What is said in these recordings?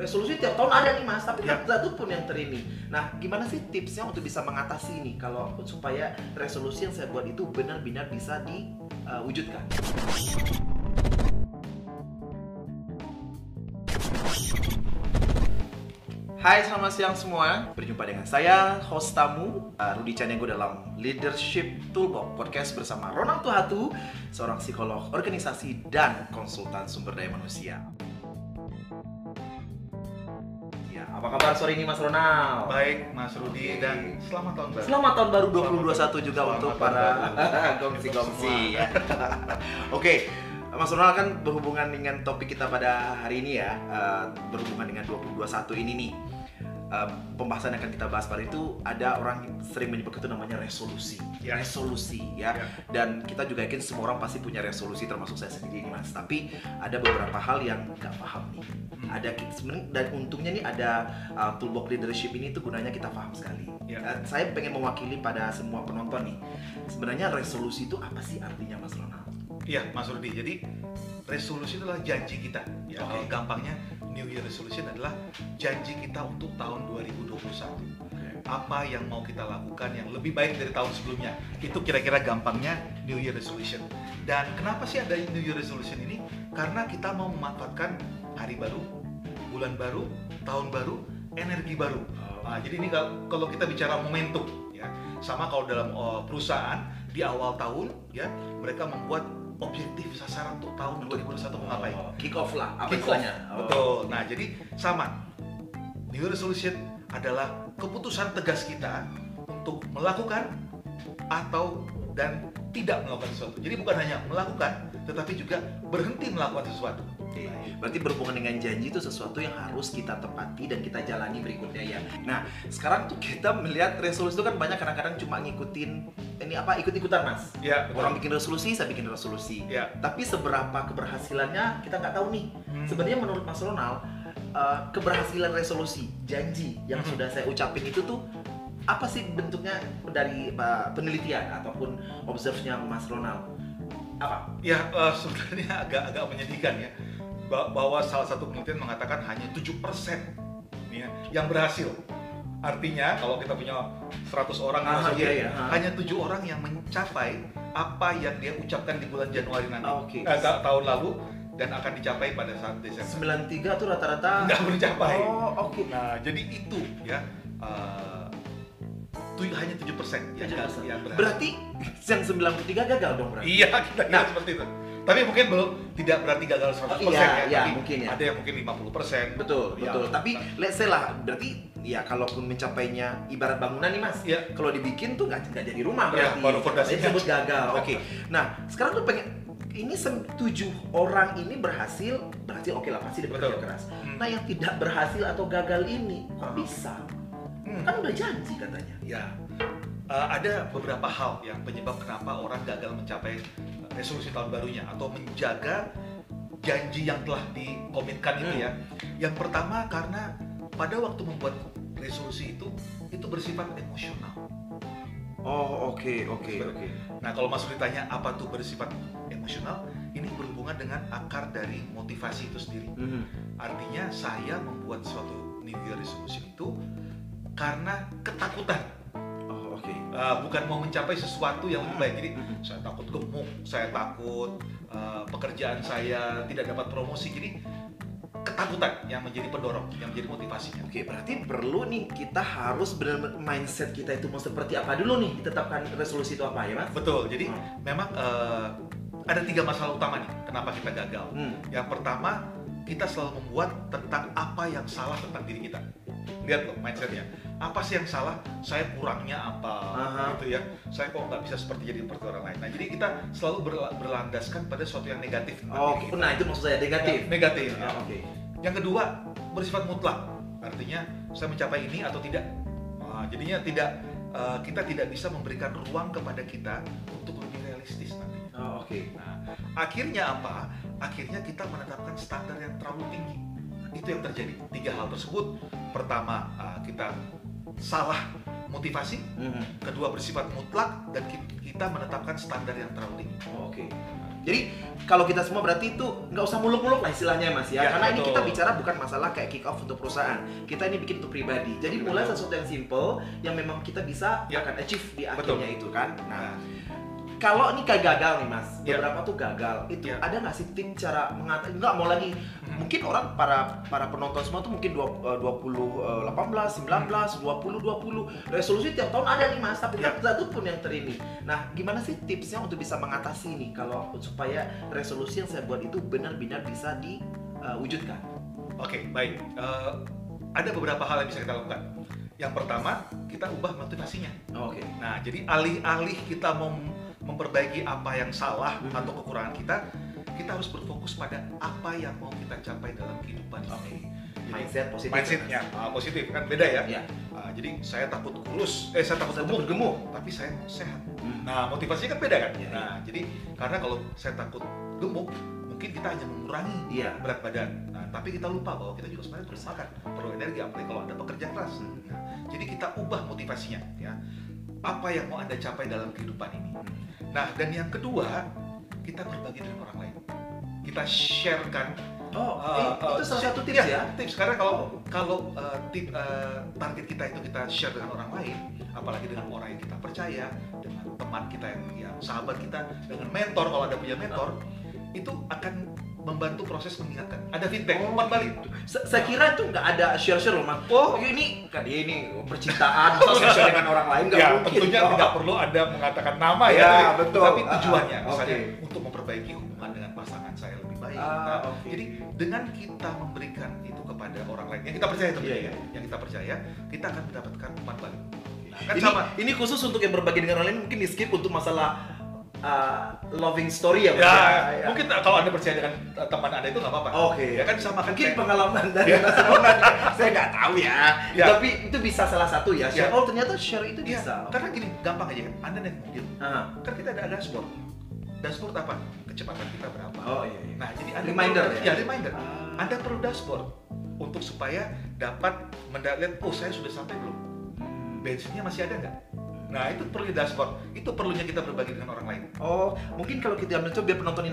resolusi tiap tahun ada nih mas, tapi Ya. nggak satu pun yang terini. Nah, gimana sih tipsnya untuk bisa mengatasi ini kalau supaya resolusi yang saya buat itu benar-benar bisa diwujudkan? Hai, selamat siang semua. Berjumpa dengan saya, host tamu, uh, Rudi Canenggo dalam Leadership Toolbox Podcast bersama Ronald Tuhatu, seorang psikolog organisasi dan konsultan sumber daya manusia. Apa kabar sore ini Mas Ronald? Baik, Mas Rudi Oke. dan selamat tahun baru. Selamat tahun baru Selamat 2021 juga Selamat untuk para gongsi-gongsi. ya. Oke, Mas Ronald kan berhubungan dengan topik kita pada hari ini ya, eh, berhubungan dengan 2021 ini nih. Eh, pembahasan yang akan kita bahas pada itu ada orang yang sering menyebut itu namanya resolusi, Ya. resolusi ya. Ya. Dan kita juga yakin semua orang pasti punya resolusi termasuk saya sendiri nih mas. Tapi ada beberapa hal yang nggak paham nih. Hmm. Ada sebenarnya dan untungnya nih ada uh, toolbox leadership ini tuh gunanya kita paham sekali. Ya. Uh, saya pengen mewakili pada semua penonton nih. Sebenarnya resolusi itu apa sih artinya Mas Ronald? Iya, Mas Rudi. Jadi resolusi adalah janji kita. Ya, kalau gampangnya New Year Resolution adalah janji kita untuk tahun 2021. Apa yang mau kita lakukan yang lebih baik dari tahun sebelumnya. Itu kira-kira gampangnya New Year Resolution. Dan kenapa sih ada New Year Resolution ini? Karena kita mau memanfaatkan hari baru, bulan baru, tahun baru, energi baru. Nah, jadi ini kalau kita bicara momentum ya, sama kalau dalam uh, perusahaan di awal tahun ya, mereka membuat objektif sasaran untuk tahun 2021 mau ngapain. Oh, kick off lah, apa Kick off. Oh. Betul. Nah, jadi sama. New Resolution adalah keputusan tegas kita untuk melakukan atau dan tidak melakukan sesuatu. Jadi bukan hanya melakukan, tetapi juga berhenti melakukan sesuatu. Berarti berhubungan dengan janji itu sesuatu yang harus kita tepati dan kita jalani berikutnya ya. Nah, sekarang tuh kita melihat resolusi itu kan banyak kadang-kadang cuma ngikutin ini apa ikut-ikutan mas. Ya, Orang bikin resolusi, saya bikin resolusi. Ya. Tapi seberapa keberhasilannya kita nggak tahu nih. Hmm. Sebenarnya menurut Mas Ronald, eh, keberhasilan resolusi, janji yang Hmm. sudah saya ucapin itu tuh apa sih bentuknya dari eh, penelitian ataupun observe-nya Mas Ronald? Apa? Ya, eh, sebenarnya agak-agak menyedihkan ya bahwa salah satu penelitian mengatakan hanya 7% nih ya, yang berhasil. Artinya kalau kita punya 100 orang Ah, iya, iya, ah. hanya tujuh orang yang mencapai apa yang dia ucapkan di bulan Januari nanti. Ah, oke. Eh, ta- tahun lalu dan akan dicapai pada saat Desember. 93 tuh rata-rata Nggak mencapai. Oh, oke. Nah, jadi itu ya tu- hanya 7% yang, 7%. yang berhasil. Berarti yang 93 gagal dong berarti. Iya, kita nah, seperti itu. Tapi mungkin belum tidak berarti gagal 100% Oh, iya, ya, iya, tapi mungkin ya. ada yang mungkin 50%. Betul, Ya. betul. Tapi let's say lah, berarti ya kalaupun mencapainya ibarat bangunan nih Mas. Iya. Kalau dibikin tuh nggak jadi rumah Iya, berarti. baru fondasinya. Disebut gagal. Oke. Nah, sekarang tuh pengen ini tujuh orang ini berhasil, berhasil oke lah pasti dia bekerja Betul. keras. Hmm. Nah yang tidak berhasil atau gagal ini kok bisa? Hmm. Kan udah janji katanya. Ya, Eh, ada beberapa hal yang penyebab kenapa orang gagal mencapai resolusi tahun barunya atau menjaga janji yang telah dikomitkan itu Hmm. ya. Yang pertama karena pada waktu membuat resolusi itu itu bersifat emosional. Oh oke oke oke. Nah, kalau Mas Rudi tanya apa tuh bersifat emosional, ini berhubungan dengan akar dari motivasi itu sendiri. Mhm. Artinya saya membuat suatu New Year resolution itu karena ketakutan, Oh oke. Uh, bukan mau mencapai sesuatu yang lebih baik. Jadi Mhm. saya takut saya takut uh, pekerjaan saya tidak dapat promosi. Jadi ketakutan yang menjadi pendorong, yang menjadi motivasinya. Oke, berarti perlu nih kita harus benar mindset kita itu mau seperti apa dulu nih ditetapkan resolusi itu apa ya mas? Betul. Jadi Hmm. memang uh, ada tiga masalah utama nih kenapa kita gagal. Hmm. Yang pertama, kita selalu membuat tentang apa yang salah tentang diri kita. Lihat loh mindsetnya. Apa sih yang salah? Saya kurangnya apa? Aha. Gitu ya. Saya kok nggak bisa seperti jadi seperti orang lain. Nah, jadi kita selalu berla- berlandaskan pada sesuatu yang negatif. Oh, kita. nah itu maksud saya negatif. Ya, negatif. ya. Ah, Oke. Yang kedua, bersifat mutlak. Artinya, saya mencapai ini atau tidak. Nah, jadinya tidak eh, kita tidak bisa memberikan ruang kepada kita untuk lebih realistis nantinya. Oh, oke. Nah, akhirnya apa? Akhirnya kita menetapkan standar yang terlalu tinggi. Itu yang terjadi. Tiga hal tersebut. Pertama, uh, kita salah motivasi. Mhm. Kedua, bersifat mutlak. Dan ki- kita menetapkan standar yang terlalu tinggi. Oh, Oke. Jadi kalau kita semua berarti itu nggak usah muluk-muluk lah istilahnya mas ya, Ya, karena ini betul. kita bicara bukan masalah kayak kick off untuk perusahaan kita ini bikin untuk pribadi jadi mulai Betul. sesuatu yang simple yang memang kita bisa Ya. akan achieve di Betul. akhirnya itu kan nah Nah, kalau ini kayak gagal nih mas Ya. beberapa tuh gagal itu Ya. ada nggak sih tim cara mengatasi nggak mau lagi Hmm. mungkin orang para para penonton semua tuh mungkin dua eh, 20 eh, 18 19 20 20 resolusi tiap tahun ada nih mas tapi Ya. tak satu pun yang terini nah gimana sih tipsnya untuk bisa mengatasi nih kalau supaya resolusi yang saya buat itu benar-benar bisa diwujudkan Oke, baik. Eh, ada beberapa hal yang bisa kita lakukan. Yang pertama, kita ubah motivasinya. oke Nah, jadi alih-alih kita mem- memperbaiki apa yang salah Mhm. atau kekurangan kita, kita harus berfokus pada apa yang mau kita capai dalam kehidupan ini. Jadi, mindset positif mindsetnya ah, positif kan beda ya. ya Ah, jadi saya takut kurus, eh saya takut Saya gemuk, takut gemuk. tapi saya sehat. Hmm. Nah, motivasinya kan beda kan? Iya, Nah, jadi karena kalau saya takut gemuk, mungkin kita hanya mengurangi iya berat badan. Nah, tapi kita lupa bahwa kita juga sebenarnya perlu makan, perlu energi, apalagi kalau ada pekerja keras. Nah, jadi kita ubah motivasinya, ya. Apa yang mau anda capai dalam kehidupan ini? Nah, dan yang kedua, kita berbagi dengan orang lain. Kita sharekan. Oh Uh, eh, uh, itu salah satu tips Iya, ya. Tips. Karena kalau kalau uh, tip uh, target kita itu kita share dengan orang lain, apalagi dengan orang yang kita percaya, dengan teman kita yang, yang sahabat kita, dengan mentor kalau ada punya mentor, itu akan membantu proses mengingatkan. Ada feedback, umpan balik. Se- saya kira itu nggak ada share-share loh mas Oh, ini kan dia ini percintaan masa share dengan orang lain nggak ya mungkin tentunya Oh. tidak perlu ada mengatakan nama Ya, ya, tapi, betul. tapi tujuannya ah, misalnya oke. untuk memperbaiki hubungan dengan pasangan saya lebih baik. Ah, Nah, oke. Jadi dengan kita memberikan itu kepada orang lain yang kita percaya tentunya Iya, ya, yang kita percaya, kita akan mendapatkan umpan balik. Nah, kan ini, sama. ini khusus untuk yang berbagi dengan orang lain mungkin di skip untuk masalah uh, loving story ya Mas? Ya, ya. mungkin kalau anda percaya dengan uh, teman anda itu nggak apa-apa. Oke. Ya kan sama kan mungkin kayak- pengalaman dari Ya. Saya nggak tahu ya. Ya. tapi itu bisa salah satu ya share Ya. oh ternyata share itu bisa karena gini, gampang aja kan. Anda naik mobil, Ah. kan kita ada dashboard. Dashboard apa? Kecepatan kita berapa? oh iya, iya. Nah, jadi Anda Reminder perlu, ya? ya reminder. Ah. Anda perlu dashboard untuk supaya dapat melihat, oh saya sudah sampai belum? Bensinnya masih ada nggak? Nah itu perlu di dashboard. Itu perlunya kita berbagi dengan orang lain. Oh, mungkin kalau kita ambil itu biar penonton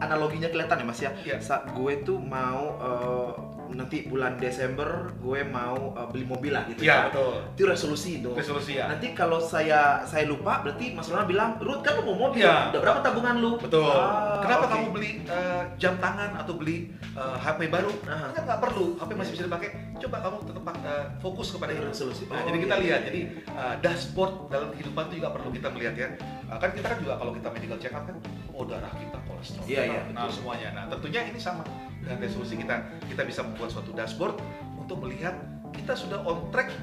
analoginya kelihatan ya Mas ya. Iya. Saat gue tuh mau eh, nanti bulan Desember gue mau eh, beli mobil lah gitu Iya betul. Itu resolusi itu. Resolusi ya. Nanti kalau saya saya lupa berarti Mas Ronald bilang, "Ruth, kan lu mau mobil. Iya. Udah berapa tabungan lu?" Betul. Ah, Kenapa oke. kamu beli uh, jam tangan atau beli uh, HP baru? Ah. Kan nggak perlu. HP masih bisa dipakai. Coba kamu tetap uh, fokus kepada itu. resolusi? Nah, Oh, jadi kita iya, lihat. iya, Jadi iya. uh, dashboard dalam kehidupan itu juga perlu kita melihat ya. Uh, kan kita kan juga kalau kita medical check up kan, oh darah kita, kolesterol Iya, kita, iya, nah betul. semuanya. Nah tentunya ini sama dengan resolusi kita. Kita bisa membuat suatu dashboard untuk melihat kita sudah on track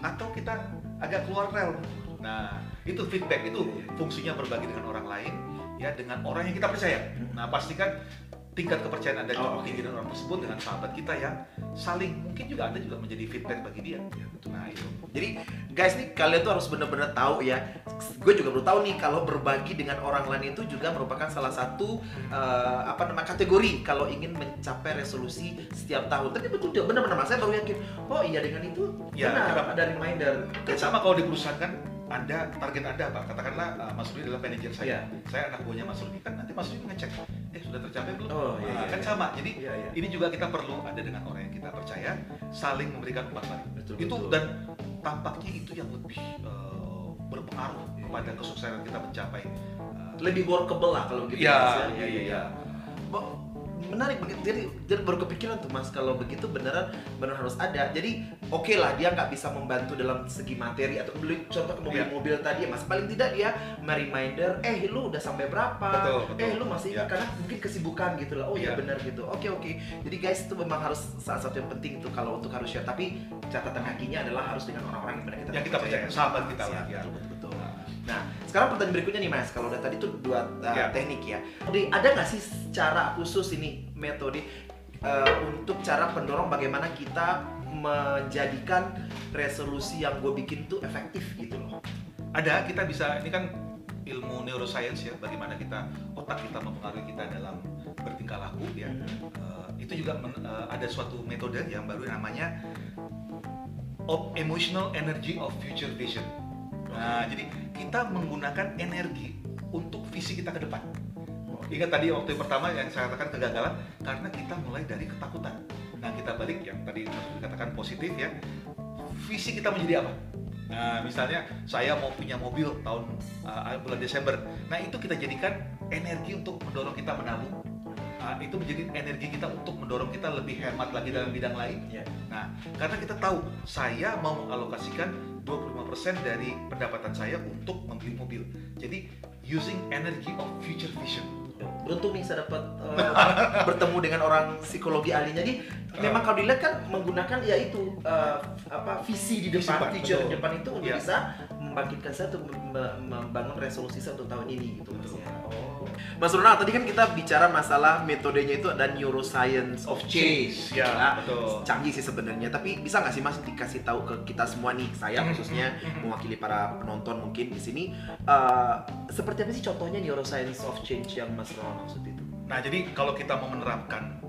atau kita agak keluar rel. Nah itu feedback itu fungsinya berbagi dengan orang lain ya dengan orang yang kita percaya. Nah pastikan tingkat kepercayaan anda Oh, tinggi dengan orang tersebut dengan sahabat kita yang saling mungkin juga anda juga menjadi feedback bagi dia. Nah itu. Jadi guys nih kalian tuh harus benar-benar tahu ya. Gue juga baru tahu nih kalau berbagi dengan orang lain itu juga merupakan salah satu eh, apa nama kategori kalau ingin mencapai resolusi setiap tahun. Tapi betul juga benar-benar Mas saya baru yakin. Oh iya dengan itu Ya, benar ada reminder. Kan sama kalau di perusahaan kan anda target anda apa? Katakanlah uh, Mas Rudi adalah manajer saya. Iya. Saya anak buahnya Mas Rudi kan nanti Mas Rudi ngecek, eh sudah tercapai belum? Oh, iya, Nah, iya, kan iya. sama. Jadi Iya, iya. ini juga kita perlu ada dengan orang yang kita percaya, saling memberikan umpan balik. Betul, itu betul. dan tampaknya itu yang lebih uh, berpengaruh kepada kesuksesan kita mencapai. uh, lebih workable lah kalau gitu Iya, Mas, ya. iya, iya, iya. Menarik begitu jadi jadi baru kepikiran tuh mas kalau begitu beneran beneran harus ada jadi oke lah dia nggak bisa membantu dalam segi materi atau beli contoh ke mobil-mobil tadi ya mas paling tidak dia reminder eh lu udah sampai berapa Betul, betul. eh lu masih Iya. karena mungkin kesibukan gitu lah oh iya Iya. benar gitu oke oke jadi guys itu memang harus salah satu yang penting itu kalau untuk harus share tapi catatan kakinya adalah harus dengan orang-orang yang kita Yang kita percaya, sahabat kita lah, ya. betul, betul, betul. Nah, sekarang pertanyaan berikutnya nih Mas, kalau udah tadi tuh dua uh, Ya. teknik ya. Jadi ada nggak sih cara khusus ini metode uh, untuk cara pendorong bagaimana kita menjadikan resolusi yang gue bikin tuh efektif gitu loh. ada kita bisa ini kan ilmu neuroscience ya bagaimana kita otak kita mempengaruhi kita dalam bertingkah laku ya Eh, itu juga men- eh, ada suatu metode yang baru namanya op- emotional energy of future vision nah jadi kita menggunakan energi untuk visi kita ke depan Ingat tadi waktu yang pertama yang saya katakan kegagalan karena kita mulai dari ketakutan. Nah kita balik yang tadi Mas Rudi katakan positif ya. Visi kita menjadi apa? Nah, misalnya saya mau punya mobil tahun uh, bulan Desember. Nah, itu kita jadikan energi untuk mendorong kita menabung. Uh, itu menjadi energi kita untuk mendorong kita lebih hemat lagi dalam bidang lain. Iya. Nah, karena kita tahu saya mau mengalokasikan 25% dari pendapatan saya untuk membeli mobil. Jadi, using energy of future vision. Beruntung nih saya dapat eh, bertemu dengan orang psikologi ahlinya. Jadi memang kalau dilihat kan menggunakan ya itu eh, apa visi di Visi depan, depan, future di depan itu untuk Iya. bisa membangkitkan saya untuk mem- mem- membangun resolusi saya untuk tahun ini gitu. Betul. ya. Oh. Mas Ronald tadi kan kita bicara masalah metodenya itu ada neuroscience of change. Ya, Nah, betul. Canggih sih sebenarnya, tapi bisa nggak sih Mas dikasih tahu ke kita semua nih, saya Hmm, khususnya hmm, hmm. mewakili para penonton mungkin di sini eh, seperti apa sih contohnya neuroscience of change yang Mas Ronald maksud itu? Nah, jadi kalau kita mau menerapkan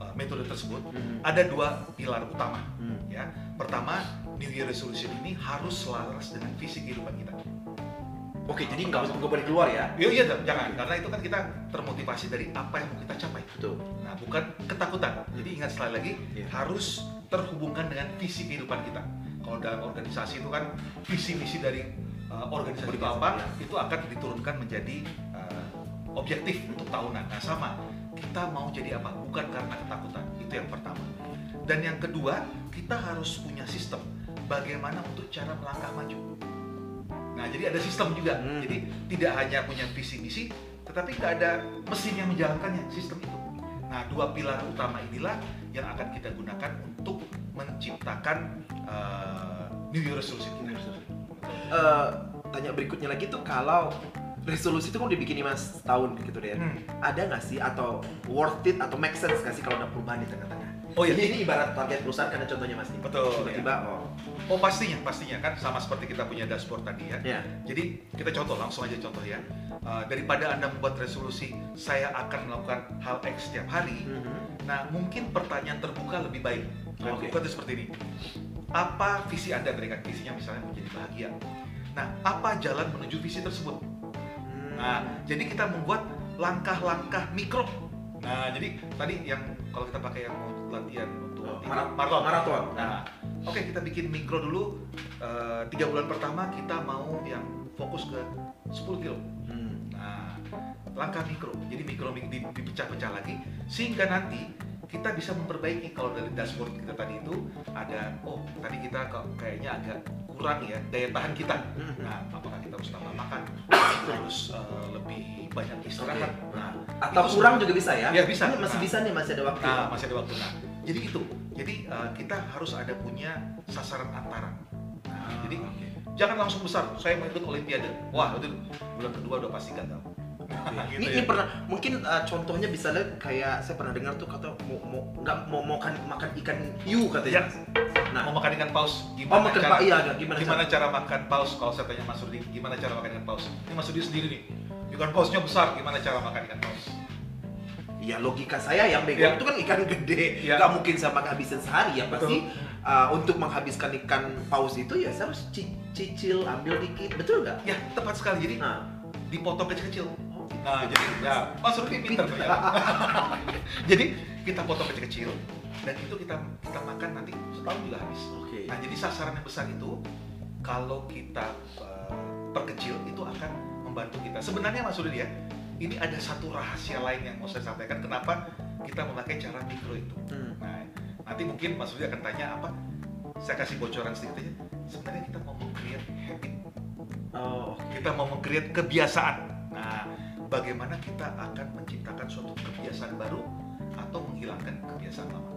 uh, metode tersebut, Hmm. ada dua pilar utama. Hmm. Ya, pertama, New Year Resolution ini harus selaras dengan visi kehidupan kita. Oke, jadi nggak nggak boleh keluar ya? Iya, iya, dong, jangan, karena itu kan kita termotivasi dari apa yang mau kita capai. Betul. Nah, bukan ketakutan. Jadi ingat sekali lagi, Iya. harus terhubungkan dengan visi kehidupan kita. Kalau dalam organisasi itu kan visi misi dari uh, organisasi itu apa, ya. itu akan diturunkan menjadi uh, objektif untuk tahunan. Nah, sama. Kita mau jadi apa? Bukan karena ketakutan. Itu yang pertama. Dan yang kedua, kita harus punya sistem bagaimana untuk cara melangkah maju. Nah, jadi ada sistem juga. Hmm. Jadi tidak hanya punya visi misi, tetapi nggak ada mesin yang menjalankannya, sistem itu. Nah, dua pilar utama inilah yang akan kita gunakan untuk menciptakan uh, New Year Resolution kita. Eh, tanya berikutnya lagi tuh kalau resolusi itu kan dibikin mas tahun gitu deh. Hmm. Ada nggak sih atau worth it atau make sense nggak sih kalau ada perubahan di tengah-tengah? Oh iya. Jadi ini ibarat target perusahaan karena contohnya mas. Betul, Tiba-tiba oh. Oh pastinya, pastinya kan sama seperti kita punya dashboard tadi ya. Ya. Jadi kita contoh langsung aja contoh ya. Uh, daripada anda membuat resolusi saya akan melakukan hal X setiap hari, Mhm. Nah, mungkin pertanyaan terbuka lebih baik. Dan Oke. itu seperti ini. Apa visi Anda berikan visinya misalnya menjadi bahagia? Nah, apa jalan menuju visi tersebut? Hmm. Nah, jadi kita membuat langkah-langkah mikro. Nah, jadi tadi yang kalau kita pakai yang mau latihan untuk Oh, tiga- mara- maraton. maraton. Nah, oke kita bikin mikro dulu. Eh, tiga bulan pertama kita mau yang fokus ke 10 kilo. Hmm. Nah, langkah mikro. Jadi mikro mi- di- dipecah-pecah lagi sehingga nanti kita bisa memperbaiki kalau dari dashboard kita tadi itu ada oh tadi kita kok kayaknya agak kurang ya daya tahan kita. Mhm. Nah, apakah kita harus tambah makan? Terus eh, lebih banyak istirahat. Oke. Nah, Atau kurang juga bisa ya? Ya, bisa. Ini masih Nah. bisa nih masih ada waktu. Nah, masih ada waktu. Nah, jadi itu. Jadi eh, kita harus ada punya sasaran antara. Nah, Ah, jadi oke. jangan langsung besar. Saya mau ikut olimpiade. Wah, itu bulan kedua udah pasti gagal. Gitu ini, ya. ini pernah mungkin uh, contohnya bisa lihat kayak saya pernah dengar tuh kata mau mau nggak mau makan makan ikan hiu katanya. Ya. Nah, mau makan ikan paus oh gimana makan cara, iya gimana? gimana cara makan paus kalau saya tanya Mas Rudi gimana cara makan ikan paus ini Mas Rudi sendiri nih ikan pausnya besar gimana cara makan ikan paus Ya logika saya yang bego Ya. itu kan ikan gede, Ya. nggak mungkin saya makan habisin sehari ya pasti. Betul. uh, untuk menghabiskan ikan paus itu ya saya harus ci- cicil ambil dikit, betul nggak? ya tepat sekali jadi Nah, dipotong kecil-kecil oh, nah jadi ya Mas pintar Pintar. ternyata. jadi kita potong kecil-kecil dan itu kita kita makan nanti setahun juga habis oke. nah jadi sasaran yang besar itu kalau kita uh, perkecil itu akan membantu kita sebenarnya Mas Rudi ya ini ada satu rahasia lain yang mau saya sampaikan kenapa kita memakai cara mikro itu Hmm. Nah, nanti mungkin Mas Rudi akan tanya apa? Saya kasih bocoran sedikit aja. Sebenarnya kita mau meng-create habit, Oh, kita mau meng-create kebiasaan. Nah, bagaimana kita akan menciptakan suatu kebiasaan baru atau menghilangkan kebiasaan lama?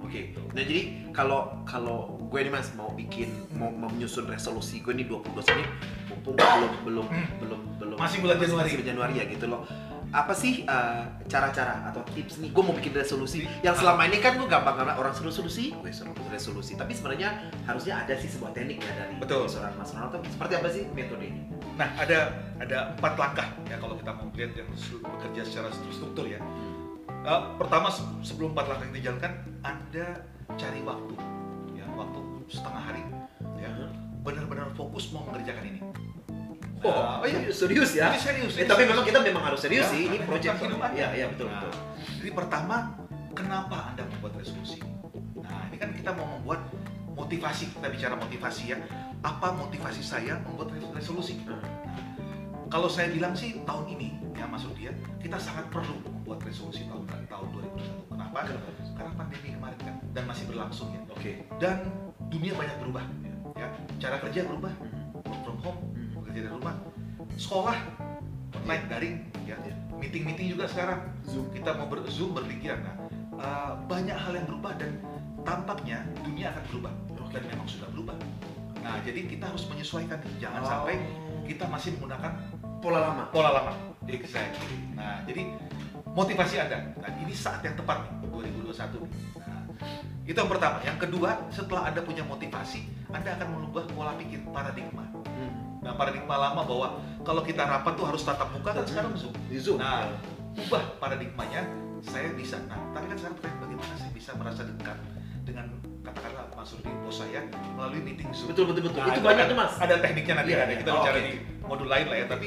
Oke. Nah jadi kalau kalau gue nih mas mau bikin mau, mau menyusun resolusi gue nih 22 ini mumpung belum belum Hmm. belum belum Masih bulan Januari. masih Januari ya gitu loh. Apa sih uh, cara-cara atau tips nih gue mau bikin resolusi yang selama ini kan gue gampang karena orang resolusi, gue suruh resolusi. Tapi sebenarnya harusnya ada sih sebuah teknik ya dari Betul. seorang mas Ronaldo. Seperti apa sih metodenya? Nah, ada ada empat langkah ya kalau kita mau melihat yang bekerja secara struktur ya. Eh, pertama se- sebelum empat langkah itu dijalankan, Anda cari waktu, ya waktu setengah hari, ya benar-benar fokus mau mengerjakan ini. Oh, Nah, iya. serius, serius ya. Ini serius. Eh, tapi memang kita memang harus serius Ya, sih ini Anda. Iya, iya betul Nah, betul. Jadi pertama, kenapa Anda membuat resolusi? Nah, ini kan kita mau membuat motivasi. Kita bicara motivasi ya. Apa motivasi saya membuat res- resolusi? Hmm. Kalau saya bilang sih tahun ini, ya Mas Rudi ya, kita sangat perlu membuat resolusi tahun tahun 2021. Kenapa? Karena pandemi kemarin kan dan masih berlangsung ya. Oke. Dan dunia banyak berubah ya. Cara kerja berubah, work from home, Hmm. bekerja dari rumah. Sekolah online daring ya. Meeting-meeting juga sekarang Zoom kita mau ber Zoom berpikiran. Nah, eh, banyak hal yang berubah dan tampaknya dunia akan berubah dan memang sudah berubah. Nah, jadi kita harus menyesuaikan. Jangan Oh. sampai kita masih menggunakan pola lama. pola lama. Exactly. Nah, jadi motivasi Anda. Nah, ini saat yang tepat nih 2021. Nah, itu yang pertama. Yang kedua, setelah Anda punya motivasi, Anda akan merubah pola pikir paradigma. Hmm. Nah, paradigma lama bahwa kalau kita rapat tuh harus tatap muka kan sekarang Zoom. Di Zoom. Nah, ubah paradigmanya, saya bisa. Nah, tapi kan sekarang pertanyaan bagaimana saya bisa merasa dekat dengan katakanlah Mas Rudi bos saya melalui meeting Zoom. betul betul betul. Nah, itu banyak kan tuh Mas. Ada tekniknya nanti Iya, ada kita Oh, bicara oke. di modul lain lah ya. Tapi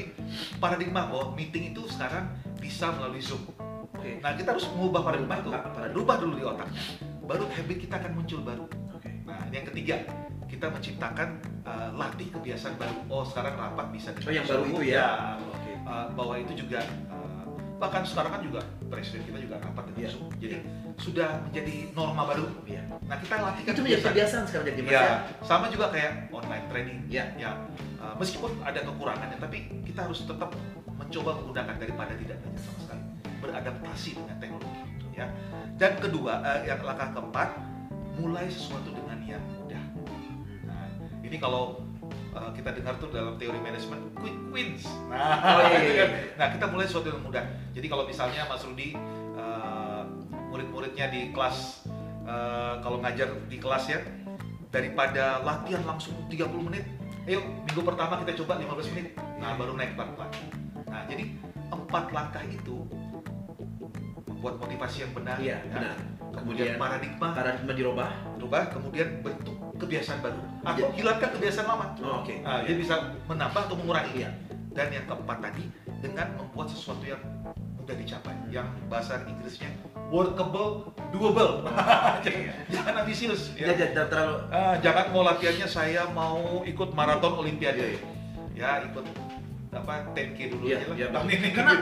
paradigma bahwa meeting itu sekarang bisa melalui Zoom. Oke. Nah kita harus mengubah paradigma itu. Rubah dulu di otaknya. Baru habit kita akan muncul baru. Oke. Nah yang ketiga kita menciptakan uh, latih kebiasaan baru. Oh sekarang rapat bisa dengan Oh yang baru itu ya. Oke. Uh, bahwa itu juga uh, bahkan sekarang kan juga presiden kita juga rapat dengan Iya. Zoom. Jadi sudah menjadi norma baru. Iya. Nah kita latihkan Itu menjadi kebiasaan sekarang jadi Mas ya. Ya, sama juga kayak online training. Iya. Ya, uh, meskipun ada kekurangannya, tapi kita harus tetap mencoba menggunakan daripada tidak belajar sama sekali. Beradaptasi dengan teknologi, gitu ya. Dan kedua, uh, yang langkah keempat, mulai sesuatu dengan yang mudah. Nah, ini kalau uh, kita dengar tuh dalam teori manajemen quick wins. Nah, Oh, iya, itu iya, kan. iya. nah kita mulai sesuatu yang mudah. Jadi kalau misalnya Mas Rudi uh, murid-muridnya di kelas uh, kalau ngajar di kelas ya daripada latihan langsung 30 menit ayo minggu pertama kita coba 15 menit nah baru naik pelan-pelan nah jadi empat langkah itu membuat motivasi yang benar Iya, ya. benar. kemudian Kemudian paradigma. paradigma dirubah. berubah kemudian bentuk kebiasaan baru. Atau hilangkan kebiasaan lama. Oh, Oke. nah, dia bisa menambah atau mengurangi. Iya. dan yang keempat tadi dengan membuat sesuatu yang mudah dicapai. Yang bahasa Inggrisnya workable doable. Jangan ambisius ya. Ya, jangan terlalu Ah, jangan mau latihannya saya mau ikut maraton olimpiade. Ya ikut apa 10k dulu Iya, aja lah iya, ini Karena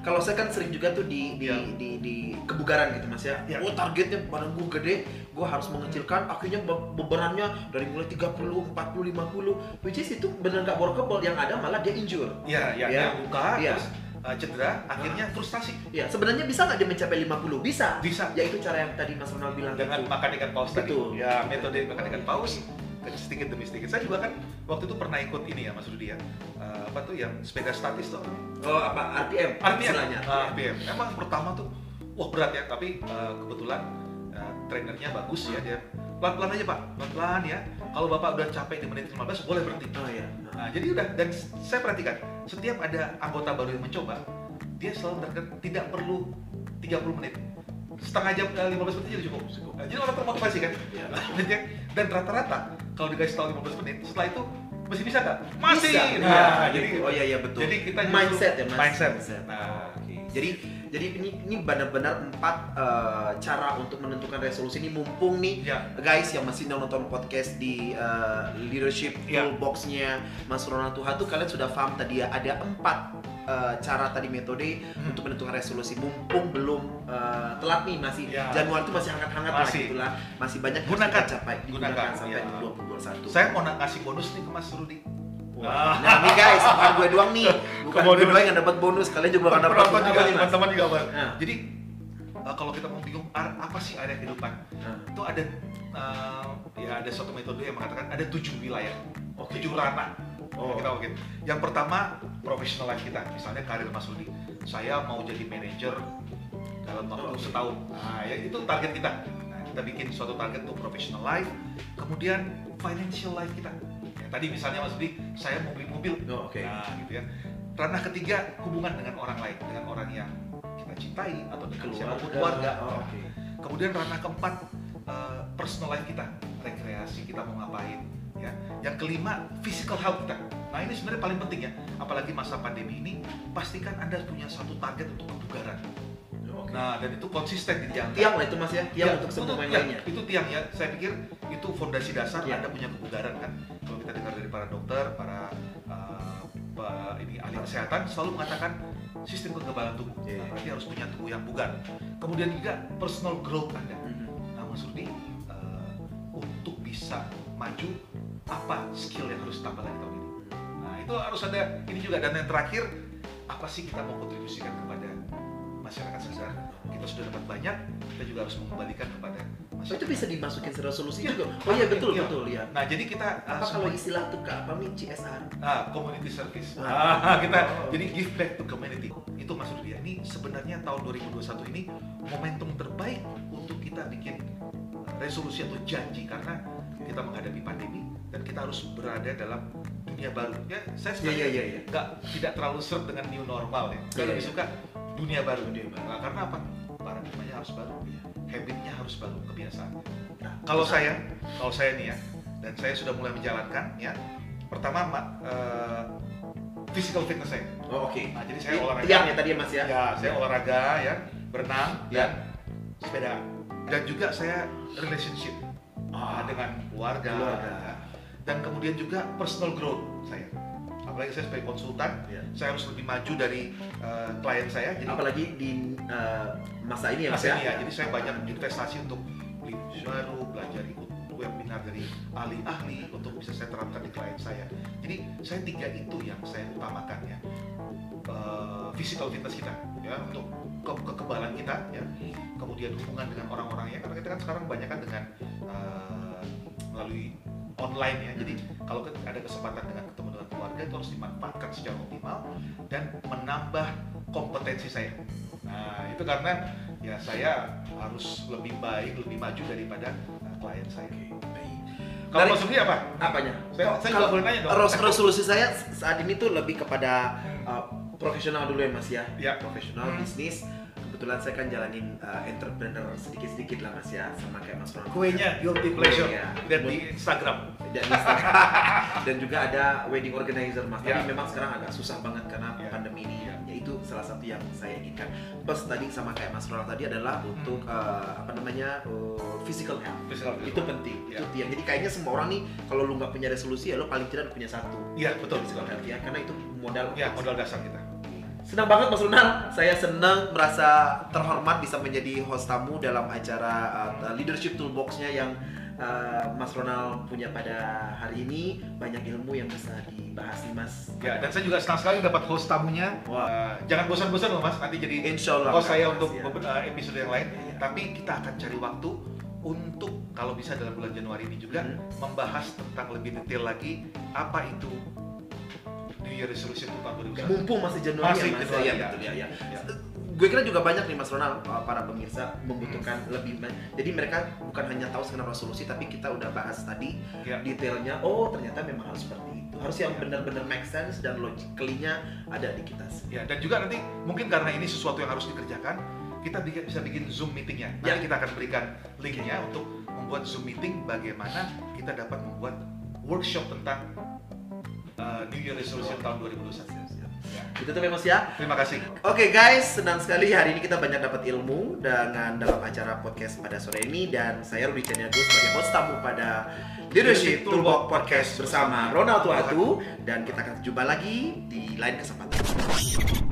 kalau saya kan sering juga tuh di di Iya. di, di kebugaran gitu mas ya. Iya. Oh targetnya badan gue gede, gue harus mengecilkan. Akhirnya be- bebannya dari mulai 30, 40, 50, which is itu benar nggak workable. Yang ada malah dia injure. ya ya, Iya. ya luka Iya. terus ah, cedera akhirnya frustasi Ya sebenarnya bisa nggak dia mencapai 50? Bisa. bisa Ya itu cara yang tadi Mas Ronald bilang. dengan itu. makan ikan paus tadi Betul. ya metode makan ikan paus sedikit demi sedikit. Saya juga kan waktu itu pernah ikut ini ya Mas Rudi ya. Eh, apa tuh yang sepeda statis tuh? Oh apa? RPM? RPM. Ah, RPM emang pertama tuh wah berat ya. Tapi eh, kebetulan eh, trainernya bagus ya dia. Pelan-pelan aja pak. Pelan-pelan ya. Kalau bapak udah capek di menit 15 boleh berhenti. Oh iya. nah jadi udah dan saya perhatikan setiap ada anggota baru yang mencoba dia selalu mengatakan tidak perlu 30 menit setengah jam eh, 15 menit jadi cukup Nah, jadi orang termotivasi kan Iya. Ya. dan rata-rata kalau dikasih tahu 15 menit setelah itu masih bisa nggak masih Bisa. nah Iya, jadi gitu. oh iya iya betul. jadi kita mindset ya mas. mindset, Mindset. nah Oke. Jadi jadi ini ini benar-benar empat eh, cara untuk menentukan resolusi ini mumpung nih ya guys yang masih nonton podcast di eh, leadership Iya. toolboxnya Mas Ronald Tuha tuh kalian sudah paham tadi ya ada empat eh, cara tadi metode Hmm. untuk menentukan resolusi mumpung belum eh, telat nih masih Iya. Januari itu masih hangat-hangat lah Masih. gitu lah masih banyak Gunakan. kita capai Gunakan, digunakan sampai iya. 2021 saya mau ngasih bonus nih ke Mas Rudi Wah. Nah nih guys, bukan gue doang nih, bukan gue doang yang dapat bonus, kalian juga akan dapat penonton bonus juga teman-teman juga. Nah. jadi eh, kalau kita mau bingung apa sih area kehidupan Nah. itu ada eh, ya ada suatu metode yang mengatakan ada tujuh wilayah Oke. tujuh ranah Oh. kita mungkin yang pertama professional life kita misalnya karir Mas Rudi. Saya mau jadi manajer dalam waktu Oh, setahun. Nah ya itu target kita. Nah, kita bikin suatu target untuk professional life kemudian financial life kita. Ya, tadi misalnya Mas Rudi saya mau beli mobil. Oh, oke. nah gitu ya. Ranah ketiga hubungan dengan orang lain dengan orang yang kita cintai atau dengan siapa pun keluarga. Oh, oke. kemudian ranah keempat eh, personal life kita rekreasi kita mau ngapain ya yang kelima physical health kita Nah ini sebenarnya paling penting ya, apalagi masa pandemi ini, pastikan anda punya satu target untuk kebugaran. Oke. Nah dan itu konsisten di tiang. tiang lah itu mas ya, tiang Ya, untuk semua yang ya, lainnya. Itu tiang ya. Saya pikir itu fondasi dasar Ya. Anda punya kebugaran kan. Kalau kita dengar dari para dokter, para uh, ini ahli kesehatan selalu mengatakan sistem kekebalan tubuh. Ya. Nah, berarti harus punya tubuh yang bugar. Kemudian juga personal growth Anda. Mhm. Nah, Mas Rudi, uh, untuk bisa maju apa skill yang harus tambah lagi tahun ini? Nah, itu harus ada ini juga dan yang terakhir apa sih kita mau kontribusikan kepada masyarakat sekitar? Kita sudah dapat banyak, kita juga harus mengembalikan kepada Oh, masyarakat. itu bisa dimasukin resolusi Iya. juga. Oh iya betul Iya. betul ya. Nah, jadi kita uh, Apa kalau semua- istilah tuh? Apa nih CSR? ah, community service. Ah. Ah, kita Oh. jadi give back to community. Itu maksud dia. Ini sebenarnya tahun 2021 ini momentum terbaik untuk kita bikin uh, resolusi atau janji karena kita menghadapi pandemi dan kita harus berada dalam dunia baru. Ya, saya Iya sebenarnya iya iya. iya. nggak tidak terlalu seret dengan new normal ya. Saya Iya, lebih iya. suka dunia baru. Dunia baru. Nah, karena apa? Paradigmanya harus baru, habitnya harus baru, kebiasaan. Nah, Kalau saya, kalau saya nih ya, dan saya sudah mulai menjalankan ya. Pertama, ma- eh, physical fitness saya. Oh oke. Nah, jadi saya olahraga. Ya tadi ya mas ya. Ya, saya olahraga ya, berenang Ya. dan sepeda. Dan juga saya relationship Ah, nah, dengan keluarga. Keluarga. Dan kemudian juga personal growth saya. Apalagi saya sebagai konsultan, Iya. saya harus lebih maju dari eh, klien saya. Jadi Apalagi di eh, masa ini ya mas Mas ya. ini ya, jadi saya banyak investasi untuk beli baru, belajar ikut webinar dari ahli-ahli untuk bisa saya terapkan di klien saya. Jadi saya tiga itu yang saya utamakan ya. Eh, physical fitness kita ya untuk ke- kekebalan kita ya. Kemudian hubungan dengan orang-orang ya karena kita kan sekarang banyak kan dengan eh, melalui online ya. Jadi kalau ke- ada kesempatan dengan ketemu dengan keluarga itu harus dimanfaatkan secara optimal dan menambah kompetensi saya. Nah, itu karena ya saya harus lebih baik, lebih maju daripada uh, klien saya. Kalau Dari- Mas Rudi apa? Apanya? Saya, saya juga Kalau boleh nanya dong. res- resolusi saya saat ini tuh lebih kepada uh, profesional dulu ya mas ya. Ya. Profesional Hmm. bisnis. Kebetulan saya kan jalanin uh, entrepreneur sedikit-sedikit lah mas ya, sama kayak mas Ronald. Kuenya guilty pleasure Iya. dan di Instagram. dan Instagram. dan juga ada wedding organizer mas. Tapi Ya. memang sekarang agak susah banget karena Ya. pandemi ini. Ya. Ya itu salah satu yang saya inginkan. Plus tadi sama kayak mas Ronald tadi adalah untuk uh, apa namanya uh, physical health. Physical Itu penting. Ya. Itu tiang. Jadi kayaknya semua orang nih kalau lu nggak punya resolusi ya lu paling tidak punya satu. Iya, betul. Physical health ya karena itu modal. Ya, modal dasar kita. Senang banget Mas Ronald. Saya senang merasa terhormat bisa menjadi host tamu dalam acara uh, Leadership Toolbox-nya yang uh, Mas Ronald punya pada hari ini. Banyak ilmu yang bisa dibahas nih Mas. Ya, dan saya juga senang sekali dapat host tamunya. Wah. Uh, jangan bosan-bosan loh Mas, nanti jadi Insya Allah. host saya untuk ya. episode yang lain. Iya. Tapi kita akan cari waktu untuk kalau bisa dalam bulan Januari ini juga Hmm. membahas tentang lebih detail lagi apa itu New Year Resolution untuk tahun 2021. Mumpung masih Januari Masih ya Mas. Januari, ya, ya. betul ya, ya. Ya. Gue kira juga banyak nih Mas Ronald uh, para pemirsa membutuhkan lebih banyak. Jadi mereka bukan hanya tahu sekedar resolusi tapi kita udah bahas tadi Ya. detailnya. Oh ternyata memang harus seperti itu. Harus yang Ya. benar-benar make sense dan logically-nya ada di kita. Ya, dan juga nanti mungkin karena ini sesuatu yang harus dikerjakan, kita bisa bikin Zoom meetingnya. Nanti Ya. kita akan berikan linknya untuk membuat Zoom meeting bagaimana kita dapat membuat workshop tentang New Year Resolution tahun 2021. Ya. Itu tuh Mas ya. Terima kasih. Oke guys, senang sekali hari ini kita banyak dapat ilmu dengan dalam acara podcast pada sore ini dan saya Rudi Caniago sebagai host tamu pada Leadership Toolbox Podcast bersama Ronald Tuatu dan kita akan jumpa lagi di lain kesempatan.